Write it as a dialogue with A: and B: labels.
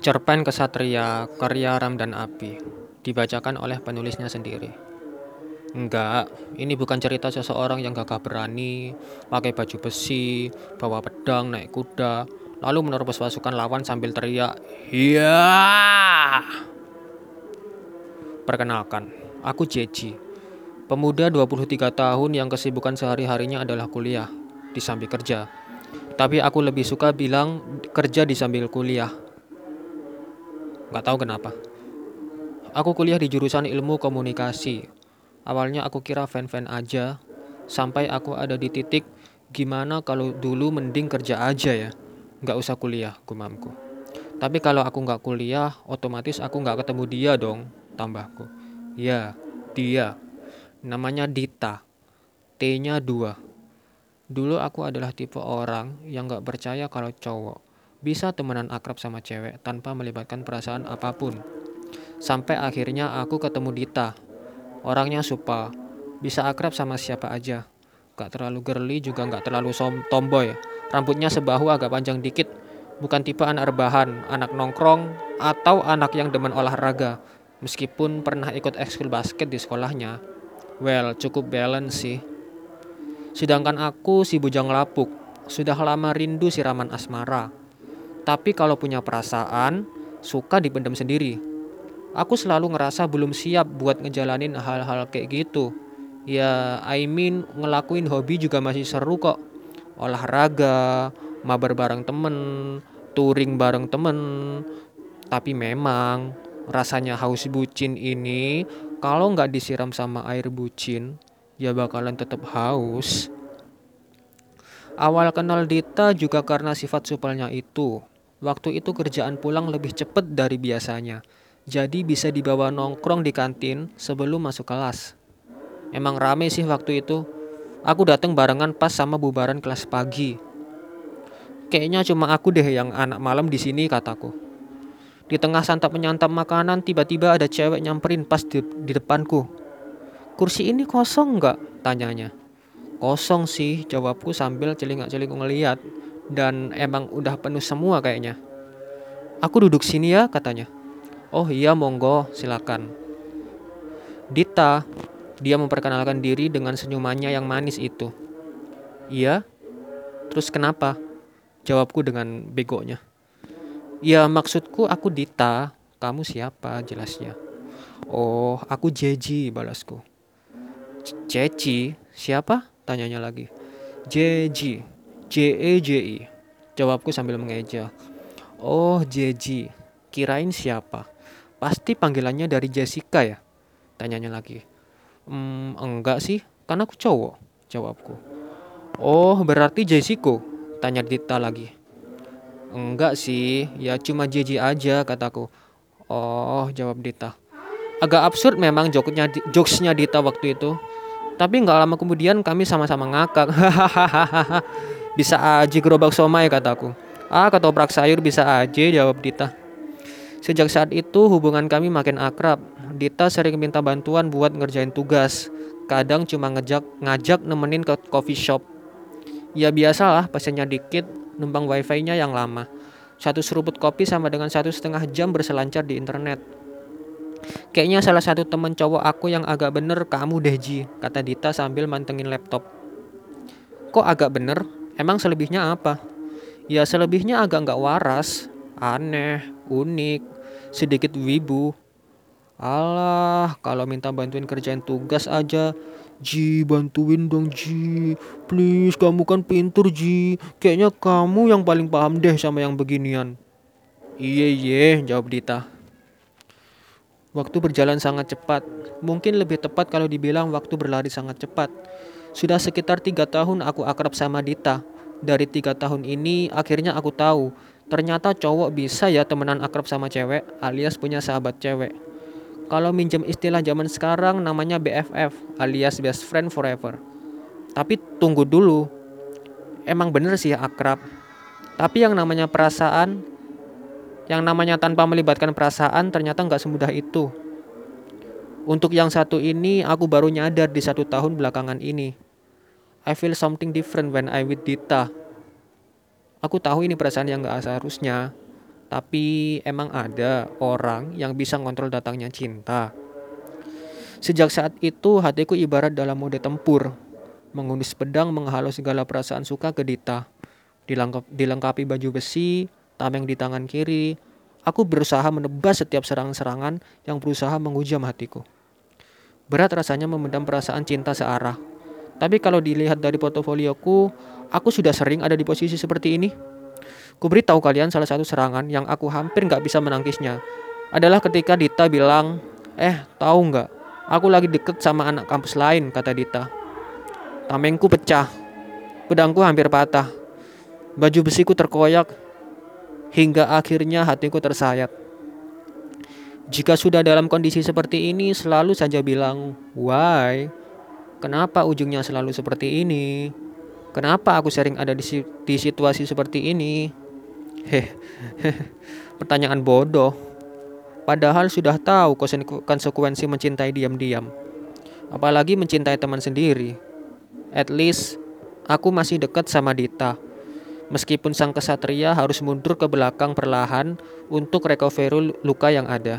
A: Cerpen Kesatria karya Ramdan Api dibacakan oleh penulisnya sendiri. Enggak, ini bukan cerita seseorang yang gagah berani, pakai baju besi, bawa pedang, naik kuda, lalu menerobos pasukan lawan sambil teriak, "Iya!" Perkenalkan, aku Jeji, pemuda 23 tahun yang kesibukan sehari-harinya adalah kuliah, di samping kerja. Tapi aku lebih suka bilang kerja di sambil kuliah Nggak tahu kenapa. Aku kuliah di jurusan ilmu komunikasi. Awalnya aku kira fan-fan aja, sampai aku ada di titik gimana kalau dulu mending kerja aja ya. Nggak usah kuliah, gumamku. Tapi kalau aku nggak kuliah, otomatis aku nggak ketemu dia dong, tambahku. Ya, dia. Namanya Dita. T-nya dua. Dulu aku adalah tipe orang yang nggak percaya kalau cowok bisa temenan akrab sama cewek tanpa melibatkan perasaan apa pun. Sampai akhirnya aku ketemu Dita. Orangnya supa, bisa akrab sama siapa aja. Gak terlalu girly juga gak terlalu tomboy. Rambutnya sebahu agak panjang dikit. Bukan tipe anak rebahan, anak nongkrong, atau anak yang demen olahraga. Meskipun pernah ikut ekskul basket di sekolahnya. Well, cukup balance sih. Sedangkan aku si bujang lapuk, sudah lama rindu siraman asmara. Tapi kalau punya perasaan, suka dipendam sendiri. Aku selalu ngerasa belum siap buat ngejalanin hal-hal kayak gitu. Ya, I mean ngelakuin hobi juga masih seru kok. Olahraga, mabar bareng temen, touring bareng temen. Tapi memang rasanya haus bucin ini kalau nggak disiram sama air bucin, ya bakalan tetap haus. Awal kenal Dita juga karena sifat supelnya itu. Waktu itu kerjaan pulang lebih cepat dari biasanya, jadi bisa dibawa nongkrong di kantin sebelum masuk kelas. Emang rame sih waktu itu. Aku datang barengan pas sama bubaran kelas pagi. Kayaknya cuma aku deh yang anak malam di sini kataku. Di tengah santap menyantap makanan tiba-tiba ada cewek nyamperin pas di, di depanku. Kursi ini kosong nggak? Tanyanya. Kosong sih, jawabku sambil celingak-celinguk ngeliat dan emang udah penuh semua kayaknya. Aku duduk sini ya katanya. Oh iya monggo silakan. Dita, dia memperkenalkan diri dengan senyumannya yang manis itu. Iya? Terus kenapa? Jawabku dengan begonya. Ya maksudku aku Dita, kamu siapa jelasnya? Oh, aku Jeji balasku. Ceci, siapa? Tanyanya lagi. Jeji, J-E-J-I. Jawabku sambil mengeja. Oh, Jeji. Kirain siapa? Pasti panggilannya dari Jessica ya? Tanyanya lagi. Hmm, enggak sih, karena aku cowok. Jawabku. Oh, berarti Jessica? Tanya Dita lagi. Enggak sih, ya cuma Jeji aja kataku. Oh, jawab Dita. Agak absurd memang jokesnya, jokesnya Dita waktu itu. Tapi nggak lama kemudian kami sama-sama ngakak. Hahaha. Bisa aja gerobak somai kataku. Ah ketoprak sayur bisa aja jawab Dita. Sejak saat itu hubungan kami makin akrab. Dita sering minta bantuan buat ngerjain tugas. Kadang cuma ngejak ngajak nemenin ke coffee shop. Ya biasalah pasiennya dikit, numpang wifi-nya yang lama. Satu seruput kopi sama dengan satu setengah jam berselancar di internet. Kayaknya salah satu temen cowok aku yang agak bener kamu deh Ji, kata Dita sambil mantengin laptop. Kok agak bener? Emang selebihnya apa? Ya selebihnya agak nggak waras, aneh, unik, sedikit wibu. Alah, kalau minta bantuin kerjain tugas aja, Ji bantuin dong Ji, please kamu kan pintur Ji, kayaknya kamu yang paling paham deh sama yang beginian. Iya iya, jawab Dita. Waktu berjalan sangat cepat, mungkin lebih tepat kalau dibilang waktu berlari sangat cepat. Sudah sekitar tiga tahun aku akrab sama Dita. Dari tiga tahun ini akhirnya aku tahu ternyata cowok bisa ya temenan akrab sama cewek alias punya sahabat cewek. Kalau minjem istilah zaman sekarang namanya BFF alias best friend forever. Tapi tunggu dulu. Emang bener sih akrab. Tapi yang namanya perasaan, yang namanya tanpa melibatkan perasaan ternyata nggak semudah itu. Untuk yang satu ini aku baru nyadar di satu tahun belakangan ini. I feel something different when I with Dita. Aku tahu ini perasaan yang gak seharusnya. Tapi emang ada orang yang bisa ngontrol datangnya cinta. Sejak saat itu hatiku ibarat dalam mode tempur. Mengunus pedang menghalau segala perasaan suka ke Dita. Dilengkap, dilengkapi baju besi, tameng di tangan kiri. Aku berusaha menebas setiap serangan-serangan yang berusaha menghujam hatiku. Berat rasanya memendam perasaan cinta searah. Tapi kalau dilihat dari portofolioku, aku sudah sering ada di posisi seperti ini. Ku beritahu kalian salah satu serangan yang aku hampir nggak bisa menangkisnya. Adalah ketika Dita bilang, eh tahu nggak, aku lagi deket sama anak kampus lain, kata Dita. Tamengku pecah, pedangku hampir patah, baju besiku terkoyak, hingga akhirnya hatiku tersayat. Jika sudah dalam kondisi seperti ini, selalu saja bilang, "Why? Kenapa ujungnya selalu seperti ini? Kenapa aku sering ada di, di situasi seperti ini?" Heh, pertanyaan bodoh. Padahal sudah tahu konsekuensi mencintai diam-diam. Apalagi mencintai teman sendiri. At least, aku masih dekat sama Dita. Meskipun sang kesatria harus mundur ke belakang perlahan untuk recovery luka yang ada.